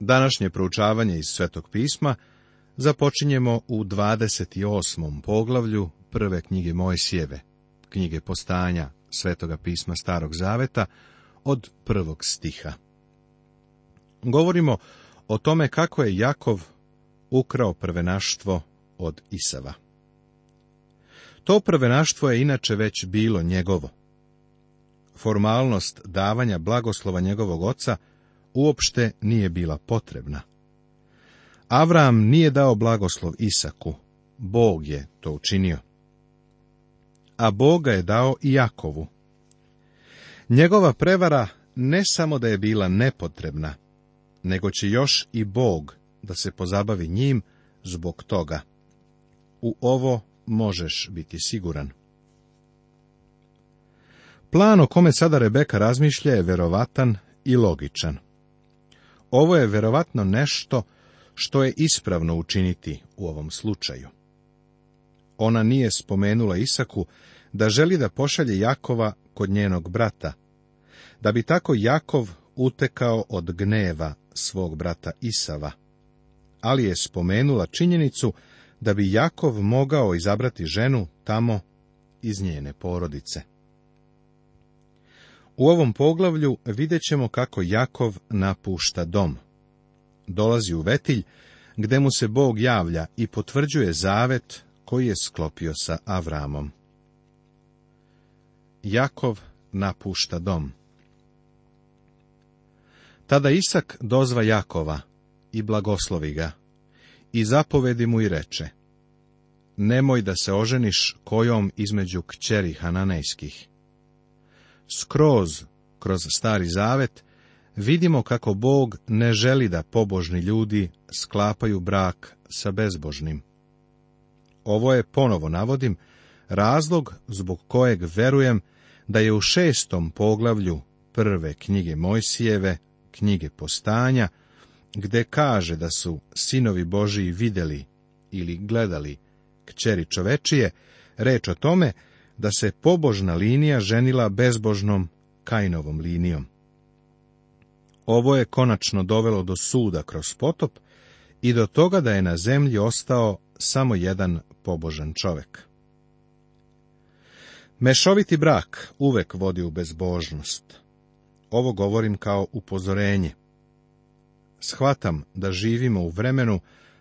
Današnje proučavanje iz Svetog pisma započinjemo u 28. poglavlju prve knjige Mojsijeve, knjige postanja Svetoga pisma Starog Zaveta od prvog stiha. Govorimo o tome kako je Jakov ukrao prvenaštvo od Isava. To prvenaštvo je inače već bilo njegovo. Formalnost davanja blagoslova njegovog oca – uopšte nije bila potrebna. Avram nije dao blagoslov Isaku, Bog je to učinio. A Boga je dao i Jakovu. Njegova prevara ne samo da je bila nepotrebna, nego će još i Bog da se pozabavi njim zbog toga. U ovo možeš biti siguran. Plan o kome sada Rebeka razmišlja je verovatan i logičan. Ovo je verovatno nešto što je ispravno učiniti u ovom slučaju. Ona nije spomenula Isaku da želi da pošalje Jakova kod njenog brata, da bi tako Jakov utekao od gneva svog brata Isava, ali je spomenula činjenicu da bi Jakov mogao izabrati ženu tamo iz njene porodice. U ovom poglavlju vidjet ćemo kako Jakov napušta dom. Dolazi u vetilj, gde mu se Bog javlja i potvrđuje zavet koji je sklopio sa Avramom. Jakov napušta dom. Tada Isak dozva Jakova i blagoslovi ga i zapovedi mu i reče Nemoj da se oženiš kojom između kćeri Hananejskih skroz kroz Stari Zavet, vidimo kako Bog ne želi da pobožni ljudi sklapaju brak sa bezbožnim. Ovo je, ponovo navodim, razlog zbog kojeg verujem da je u šestom poglavlju prve knjige Mojsijeve, knjige postanja, gde kaže da su sinovi Božiji vidjeli ili gledali kćeri čovečije, reč o tome da se pobožna linija ženila bezbožnom Kainovom linijom. Ovo je konačno dovelo do suda kroz potop i do toga da je na zemlji ostao samo jedan pobožan čovek. Mešoviti brak uvek vodi u bezbožnost. Ovo govorim kao upozorenje. Shvatam da živimo u vremenu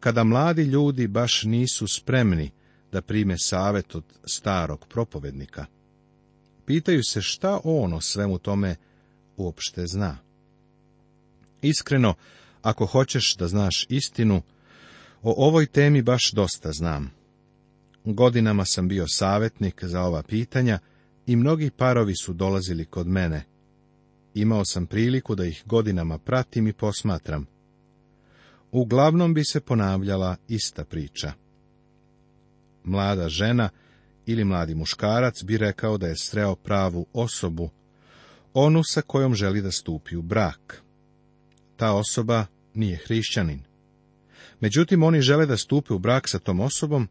kada mladi ljudi baš nisu spremni da prime savet od starog propovednika. Pitaju se šta on o svemu tome uopšte zna. Iskreno, ako hoćeš da znaš istinu, o ovoj temi baš dosta znam. Godinama sam bio savjetnik za ova pitanja i mnogi parovi su dolazili kod mene. Imao sam priliku da ih godinama pratim i posmatram. Uglavnom bi se ponavljala ista priča mlada žena ili mladi muškarac bi rekao da je sreo pravu osobu, onu sa kojom želi da stupi u brak. Ta osoba nije hrišćanin. Međutim, oni žele da stupi u brak sa tom osobom,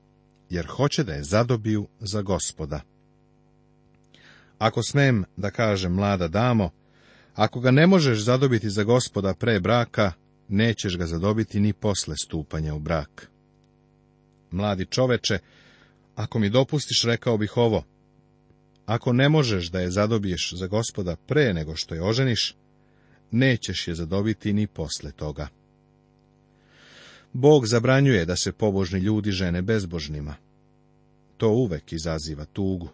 jer hoće da je zadobiju za gospoda. Ako smem da kažem mlada damo, ako ga ne možeš zadobiti za gospoda pre braka, nećeš ga zadobiti ni posle stupanja u brak. Mladi čoveče, ako mi dopustiš, rekao bih ovo. Ako ne možeš da je zadobiješ za gospoda pre nego što je oženiš, nećeš je zadobiti ni posle toga. Bog zabranjuje da se pobožni ljudi žene bezbožnima. To uvek izaziva tugu.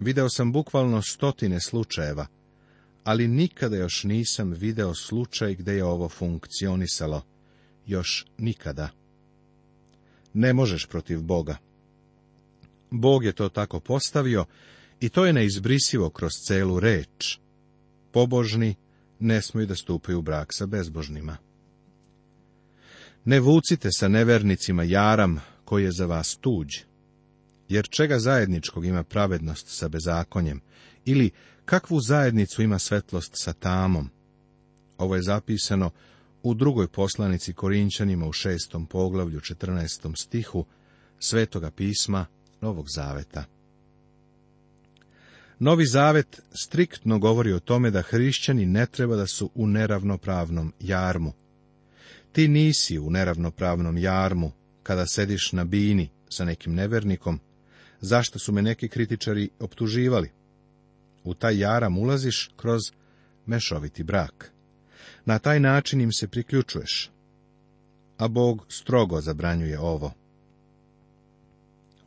Video sam bukvalno stotine slučajeva, ali nikada još nisam video slučaj gde je ovo funkcionisalo. Još nikada. Ne možeš protiv Boga. Bog je to tako postavio i to je neizbrisivo kroz celu reč. Pobožni ne smiju da stupaju u brak sa bezbožnima. Ne vucite sa nevernicima jaram koji je za vas tuđ, jer čega zajedničkog ima pravednost sa bezakonjem, ili kakvu zajednicu ima svetlost sa tamom. Ovo je zapisano u drugoj poslanici Korinčanima u šestom poglavlju 14. stihu Svetoga pisma Novog Zaveta. Novi Zavet striktno govori o tome da hrišćani ne treba da su u neravnopravnom jarmu. Ti nisi u neravnopravnom jarmu kada sediš na bini sa nekim nevernikom, zašto su me neki kritičari optuživali. U taj jaram ulaziš kroz mešoviti brak. Na taj način im se priključuješ. A Bog strogo zabranjuje ovo.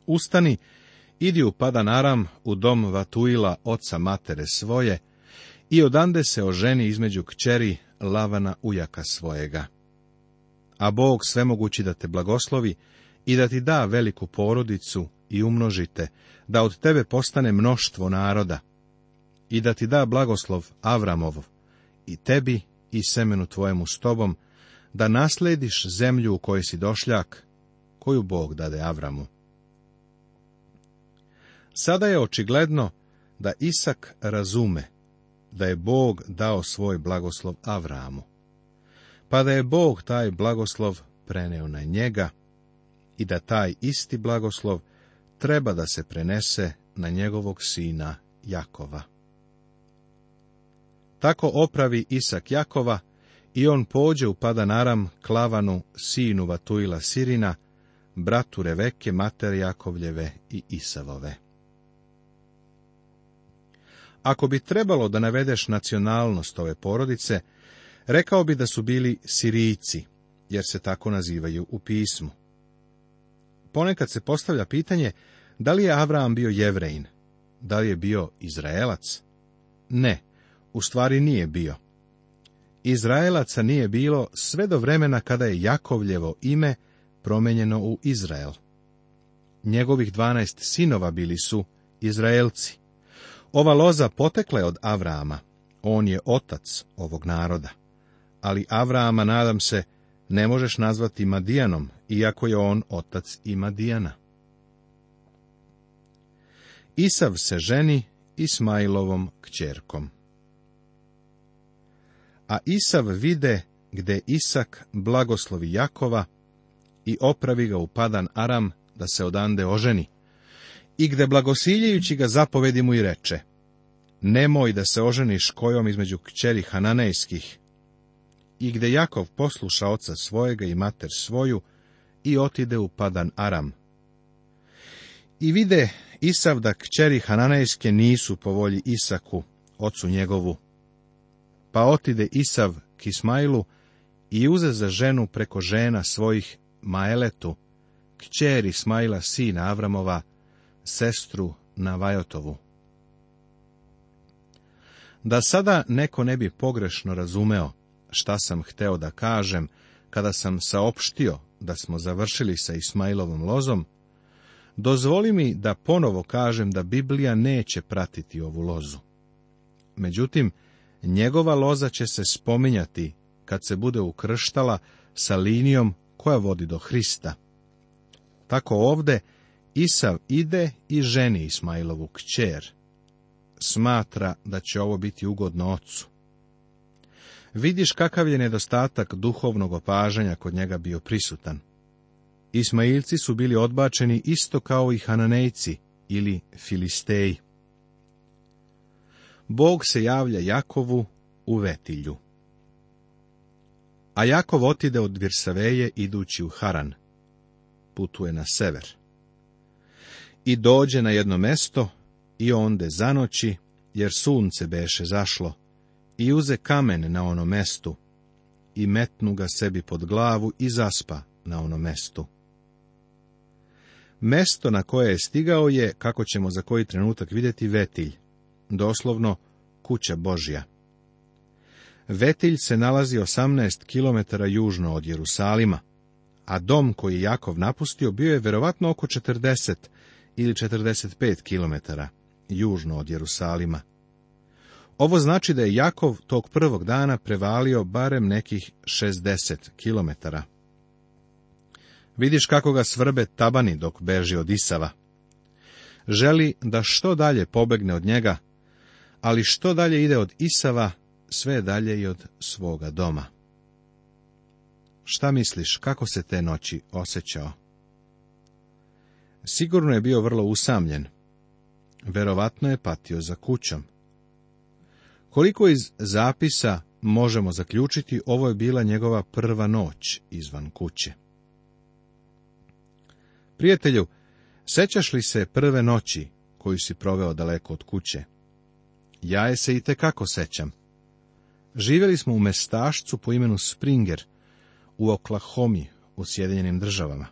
Ustani, idi u Padanaram, u dom Vatuila, oca matere svoje, i odande se oženi između kćeri Lavana ujaka svojega. A Bog svemogući da te blagoslovi i da ti da veliku porodicu i umnožite, da od tebe postane mnoštvo naroda, i da ti da blagoslov Avramov, i tebi i semenu tvojemu s tobom, da naslediš zemlju u kojoj si došljak, koju Bog dade Avramu. Sada je očigledno da Isak razume da je Bog dao svoj blagoslov Avramu, pa da je Bog taj blagoslov preneo na njega i da taj isti blagoslov treba da se prenese na njegovog sina Jakova. Tako opravi Isak Jakova i on pođe u Padanaram Klavanu, sinu Vatuila Sirina, bratu Reveke, mater Jakovljeve i Isavove. Ako bi trebalo da navedeš nacionalnost ove porodice, rekao bi da su bili Sirijci, jer se tako nazivaju u pismu. Ponekad se postavlja pitanje da li je Avram bio jevrein, da li je bio Izraelac? Ne, u stvari nije bio. Izraelaca nije bilo sve do vremena kada je Jakovljevo ime promenjeno u Izrael. Njegovih dvanaest sinova bili su Izraelci. Ova loza potekla je od Avrama. On je otac ovog naroda. Ali Avrama, nadam se, ne možeš nazvati Madijanom, iako je on otac i Madijana. Isav se ženi Ismailovom kćerkom. A Isav vide gde Isak blagoslovi Jakova i opravi ga u padan Aram da se odande oženi i gde blagosiljajući ga zapovedi mu i reče, nemoj da se oženiš kojom između kćeri Hananejskih. I gde Jakov posluša oca svojega i mater svoju i otide u padan Aram. I vide Isav da kćeri Hananejske nisu po volji Isaku, ocu njegovu. Pa otide Isav k Ismailu i uze za ženu preko žena svojih Maeletu, kćeri Ismaila sina Avramova, sestru na Vajotovu. Da sada neko ne bi pogrešno razumeo šta sam hteo da kažem kada sam saopštio da smo završili sa Ismailovom lozom, dozvoli mi da ponovo kažem da Biblija neće pratiti ovu lozu. Međutim, njegova loza će se spominjati kad se bude ukrštala sa linijom koja vodi do Hrista. Tako ovde Isav ide i ženi Ismailovu kćer. Smatra da će ovo biti ugodno ocu. Vidiš kakav je nedostatak duhovnog opažanja kod njega bio prisutan. Ismailci su bili odbačeni isto kao i Hananejci ili Filisteji. Bog se javlja Jakovu u Vetilju. A Jakov otide od Virsaveje idući u Haran. Putuje na sever i dođe na jedno mesto i onde zanoći, jer sunce beše zašlo, i uze kamen na ono mestu, i metnu ga sebi pod glavu i zaspa na ono mestu. Mesto na koje je stigao je, kako ćemo za koji trenutak vidjeti, vetilj, doslovno kuća Božja. Vetilj se nalazi 18 km južno od Jerusalima, a dom koji Jakov napustio bio je verovatno oko 40, ili 45 km južno od Jerusalima. Ovo znači da je Jakov tog prvog dana prevalio barem nekih 60 km. Vidiš kako ga svrbe tabani dok beži od Isava. Želi da što dalje pobegne od njega, ali što dalje ide od Isava, sve dalje i od svoga doma. Šta misliš, kako se te noći osjećao? Sigurno je bio vrlo usamljen. Verovatno je patio za kućom. Koliko iz zapisa možemo zaključiti, ovo je bila njegova prva noć izvan kuće. Prijatelju, sećaš li se prve noći koju si proveo daleko od kuće? Ja je se i tekako sećam. Živjeli smo u mestašcu po imenu Springer u Oklahoma u Sjedinjenim državama.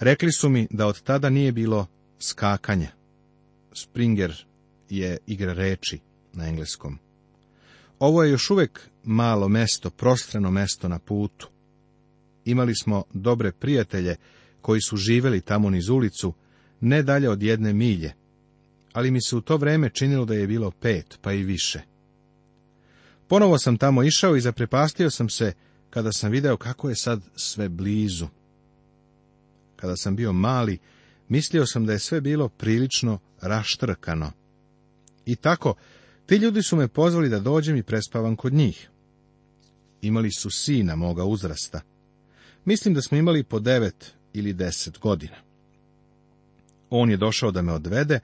Rekli su mi da od tada nije bilo skakanja. Springer je igra reči na engleskom. Ovo je još uvek malo mesto, prostrano mesto na putu. Imali smo dobre prijatelje koji su živeli tamo niz ulicu, ne dalje od jedne milje, ali mi se u to vreme činilo da je bilo pet, pa i više. Ponovo sam tamo išao i zaprepastio sam se kada sam video kako je sad sve blizu kada sam bio mali, mislio sam da je sve bilo prilično raštrkano. I tako, ti ljudi su me pozvali da dođem i prespavam kod njih. Imali su sina moga uzrasta. Mislim da smo imali po devet ili deset godina. On je došao da me odvede,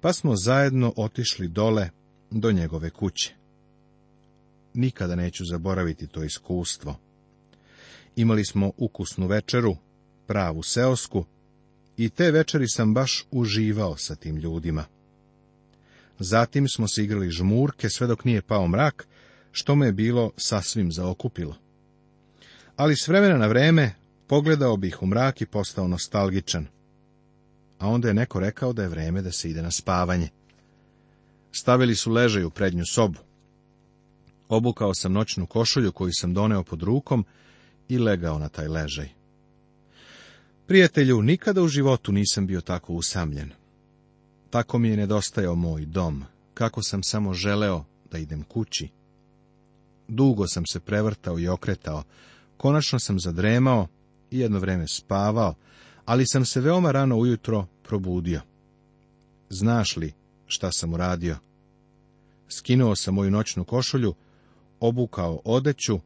pa smo zajedno otišli dole do njegove kuće. Nikada neću zaboraviti to iskustvo. Imali smo ukusnu večeru, pravu seosku, i te večeri sam baš uživao sa tim ljudima. Zatim smo se igrali žmurke sve dok nije pao mrak, što me je bilo sasvim zaokupilo. Ali s vremena na vreme pogledao bih u mrak i postao nostalgičan. A onda je neko rekao da je vreme da se ide na spavanje. Stavili su ležaj u prednju sobu. Obukao sam noćnu košulju koju sam doneo pod rukom i legao na taj ležaj. Prijatelju, nikada u životu nisam bio tako usamljen. Tako mi je nedostajao moj dom, kako sam samo želeo da idem kući. Dugo sam se prevrtao i okretao, konačno sam zadremao i jedno vreme spavao, ali sam se veoma rano ujutro probudio. Znaš li šta sam uradio? Skinuo sam moju noćnu košulju, obukao odeću,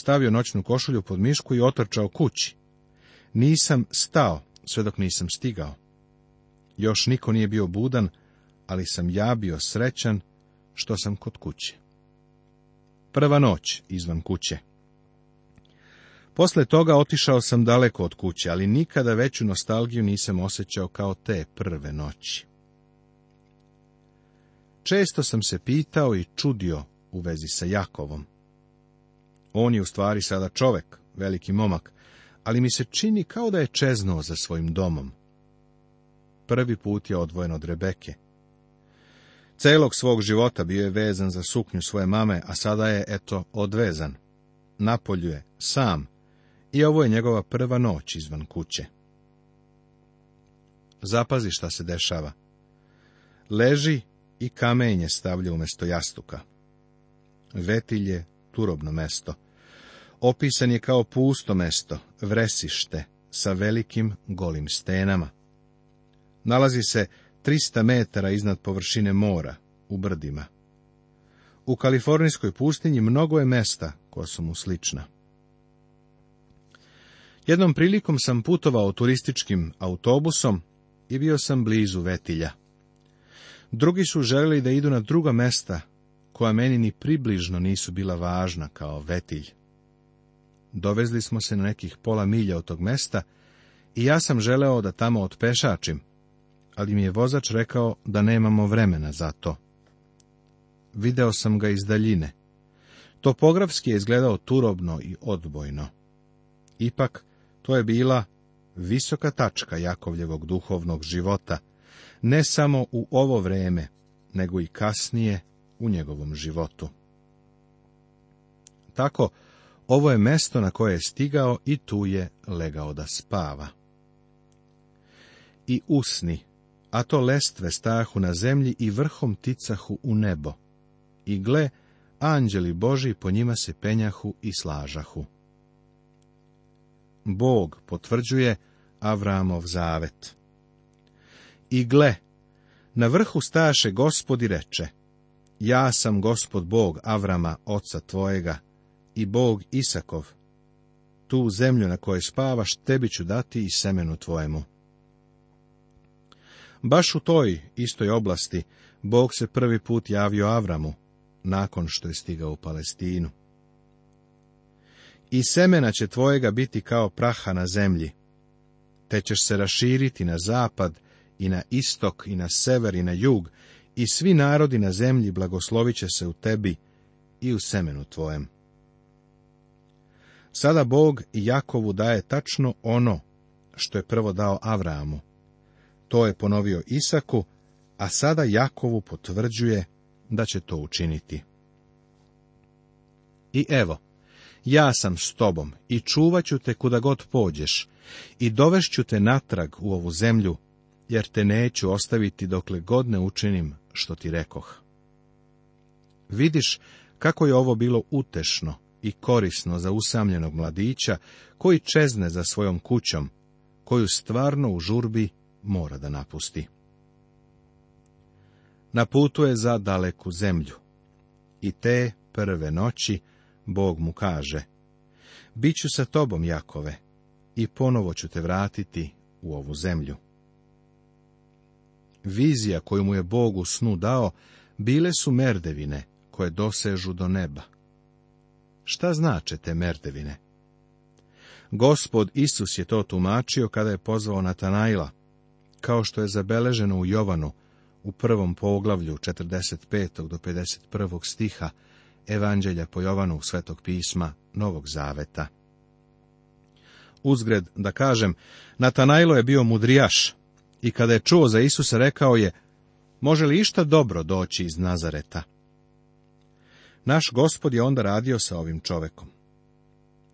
stavio noćnu košulju pod mišku i otrčao kući. Nisam stao, sve dok nisam stigao. Još niko nije bio budan, ali sam ja bio srećan što sam kod kuće. Prva noć izvan kuće. Posle toga otišao sam daleko od kuće, ali nikada veću nostalgiju nisam osjećao kao te prve noći. Često sam se pitao i čudio u vezi sa Jakovom. On je u stvari sada čovek, veliki momak, ali mi se čini kao da je čeznuo za svojim domom. Prvi put je odvojen od Rebeke. Celog svog života bio je vezan za suknju svoje mame, a sada je, eto, odvezan. Napolju je, sam, i ovo je njegova prva noć izvan kuće. Zapazi šta se dešava. Leži i kamenje stavlja umjesto jastuka. Vetilje, turobno mesto opisan je kao pusto mesto, vresište, sa velikim golim stenama. Nalazi se 300 metara iznad površine mora, u brdima. U kalifornijskoj pustinji mnogo je mesta koja su mu slična. Jednom prilikom sam putovao turističkim autobusom i bio sam blizu Vetilja. Drugi su željeli da idu na druga mesta, koja meni ni približno nisu bila važna kao Vetilj dovezli smo se na nekih pola milja od tog mesta i ja sam želeo da tamo otpešačim, ali mi je vozač rekao da nemamo vremena za to. Video sam ga iz daljine. Topografski je izgledao turobno i odbojno. Ipak, to je bila visoka tačka Jakovljevog duhovnog života, ne samo u ovo vreme, nego i kasnije u njegovom životu. Tako, ovo je mesto na koje je stigao i tu je legao da spava. I usni, a to lestve stahu na zemlji i vrhom ticahu u nebo. I gle, anđeli Boži po njima se penjahu i slažahu. Bog potvrđuje Avramov zavet. I gle, na vrhu staše gospodi reče, ja sam gospod Bog Avrama, oca tvojega, i Bog Isakov, tu zemlju na kojoj spavaš, tebi ću dati i semenu tvojemu. Baš u toj istoj oblasti Bog se prvi put javio Avramu, nakon što je stigao u Palestinu. I semena će tvojega biti kao praha na zemlji, te ćeš se raširiti na zapad i na istok i na sever i na jug, i svi narodi na zemlji blagoslovit će se u tebi i u semenu tvojem. Sada Bog Jakovu daje tačno ono što je prvo dao Avramu. To je ponovio Isaku, a sada Jakovu potvrđuje da će to učiniti. I evo, ja sam s tobom i čuvat ću te kuda god pođeš i dovešću te natrag u ovu zemlju, jer te neću ostaviti dokle god ne učinim što ti rekoh. Vidiš kako je ovo bilo utešno i korisno za usamljenog mladića koji čezne za svojom kućom, koju stvarno u žurbi mora da napusti. Na putu je za daleku zemlju. I te prve noći Bog mu kaže, Biću sa tobom, Jakove, i ponovo ću te vratiti u ovu zemlju. Vizija koju mu je Bog u snu dao, bile su merdevine koje dosežu do neba. Šta znače te merdevine? Gospod Isus je to tumačio kada je pozvao Natanaila, kao što je zabeleženo u Jovanu u prvom poglavlju 45. do 51. stiha Evanđelja po Jovanu Svetog pisma Novog Zaveta. Uzgred da kažem, Natanailo je bio mudrijaš i kada je čuo za Isusa rekao je, može li išta dobro doći iz Nazareta? Naš gospod je onda radio sa ovim čovekom.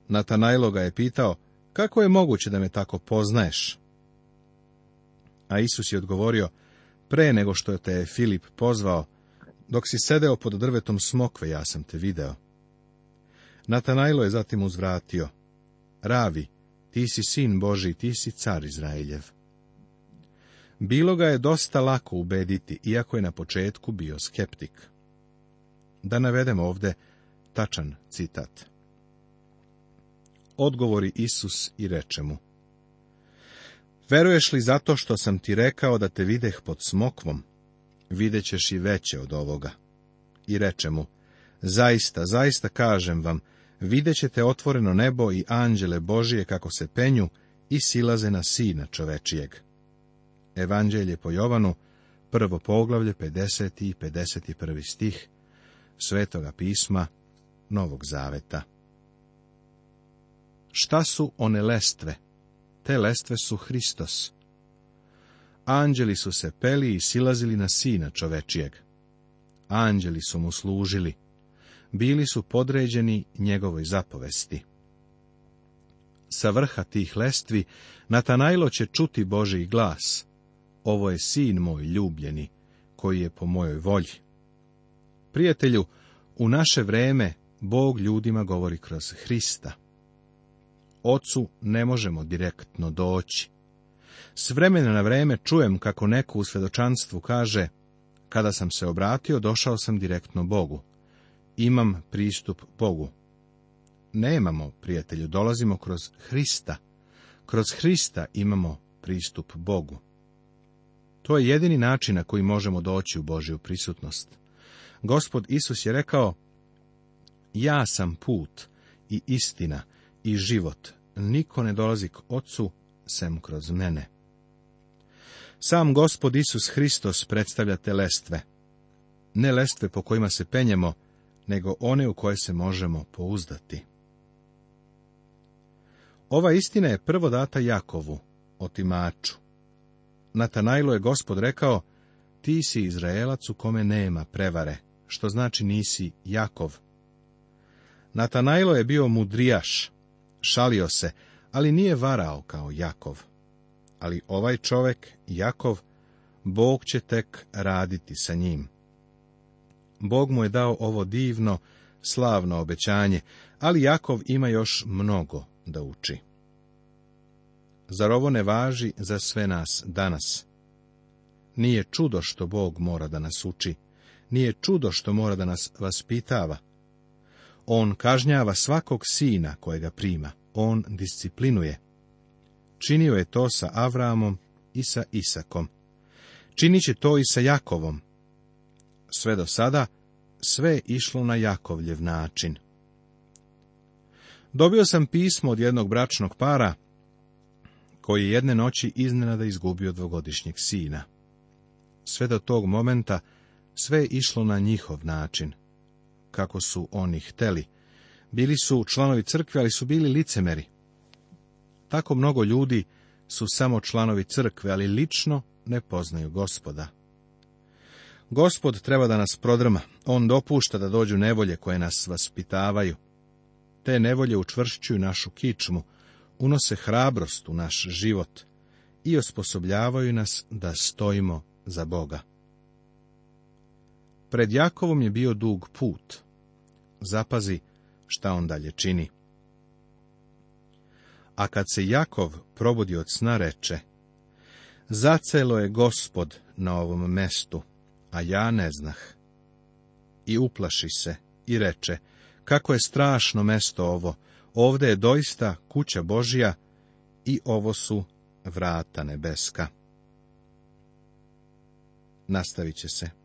Natanajlo ga je pitao, kako je moguće da me tako poznaješ? A Isus je odgovorio, pre nego što te je Filip pozvao, dok si sedeo pod drvetom smokve, ja sam te video. Natanajlo je zatim uzvratio, Ravi, ti si sin Boži, ti si car Izraeljev. Bilo ga je dosta lako ubediti, iako je na početku bio skeptik. Da navedem ovde tačan citat. Odgovori Isus i reče mu. Veruješ li zato što sam ti rekao da te videh pod smokvom? Videćeš i veće od ovoga. I reče mu, zaista, zaista kažem vam, videćete otvoreno nebo i anđele Božije kako se penju i silaze na sina čovečijeg. Evanđelje po Jovanu, prvo poglavlje 50. i 51. stih, Svetoga pisma Novog Zaveta. Šta su one lestve? Te lestve su Hristos. Anđeli su se peli i silazili na sina čovečijeg. Anđeli su mu služili. Bili su podređeni njegovoj zapovesti. Sa vrha tih lestvi Natanajlo će čuti božji glas. Ovo je sin moj ljubljeni, koji je po mojoj volji. Prijatelju, u naše vreme Bog ljudima govori kroz Hrista. Ocu ne možemo direktno doći. S vremena na vreme čujem kako neko u svedočanstvu kaže, kada sam se obratio, došao sam direktno Bogu. Imam pristup Bogu. Nemamo, prijatelju, dolazimo kroz Hrista. Kroz Hrista imamo pristup Bogu. To je jedini način na koji možemo doći u Božju prisutnost. Gospod Isus je rekao, ja sam put i istina i život, niko ne dolazi k ocu sem kroz mene. Sam gospod Isus Hristos predstavlja te lestve. Ne lestve po kojima se penjemo, nego one u koje se možemo pouzdati. Ova istina je prvo data Jakovu, otimaču. Natanajlo je gospod rekao, ti si Izraelac u kome nema prevare što znači nisi Jakov. Natanajlo je bio mudrijaš, šalio se, ali nije varao kao Jakov. Ali ovaj čovek, Jakov, Bog će tek raditi sa njim. Bog mu je dao ovo divno, slavno obećanje, ali Jakov ima još mnogo da uči. Zar ovo ne važi za sve nas danas? Nije čudo što Bog mora da nas uči nije čudo što mora da nas vaspitava. On kažnjava svakog sina kojega prima, on disciplinuje. Činio je to sa Avramom i sa Isakom. Činit će to i sa Jakovom. Sve do sada, sve išlo na Jakovljev način. Dobio sam pismo od jednog bračnog para, koji je jedne noći iznenada izgubio dvogodišnjeg sina. Sve do tog momenta sve je išlo na njihov način, kako su oni hteli. Bili su članovi crkve, ali su bili licemeri. Tako mnogo ljudi su samo članovi crkve, ali lično ne poznaju gospoda. Gospod treba da nas prodrma, on dopušta da dođu nevolje koje nas vaspitavaju. Te nevolje učvršćuju našu kičmu, unose hrabrost u naš život i osposobljavaju nas da stojimo za Boga. Pred Jakovom je bio dug put. Zapazi šta on dalje čini. A kad se Jakov probudi od sna reče, Zacelo je gospod na ovom mestu, a ja ne znah. I uplaši se i reče, kako je strašno mesto ovo, ovde je doista kuća Božja i ovo su vrata nebeska. Nastavit će se.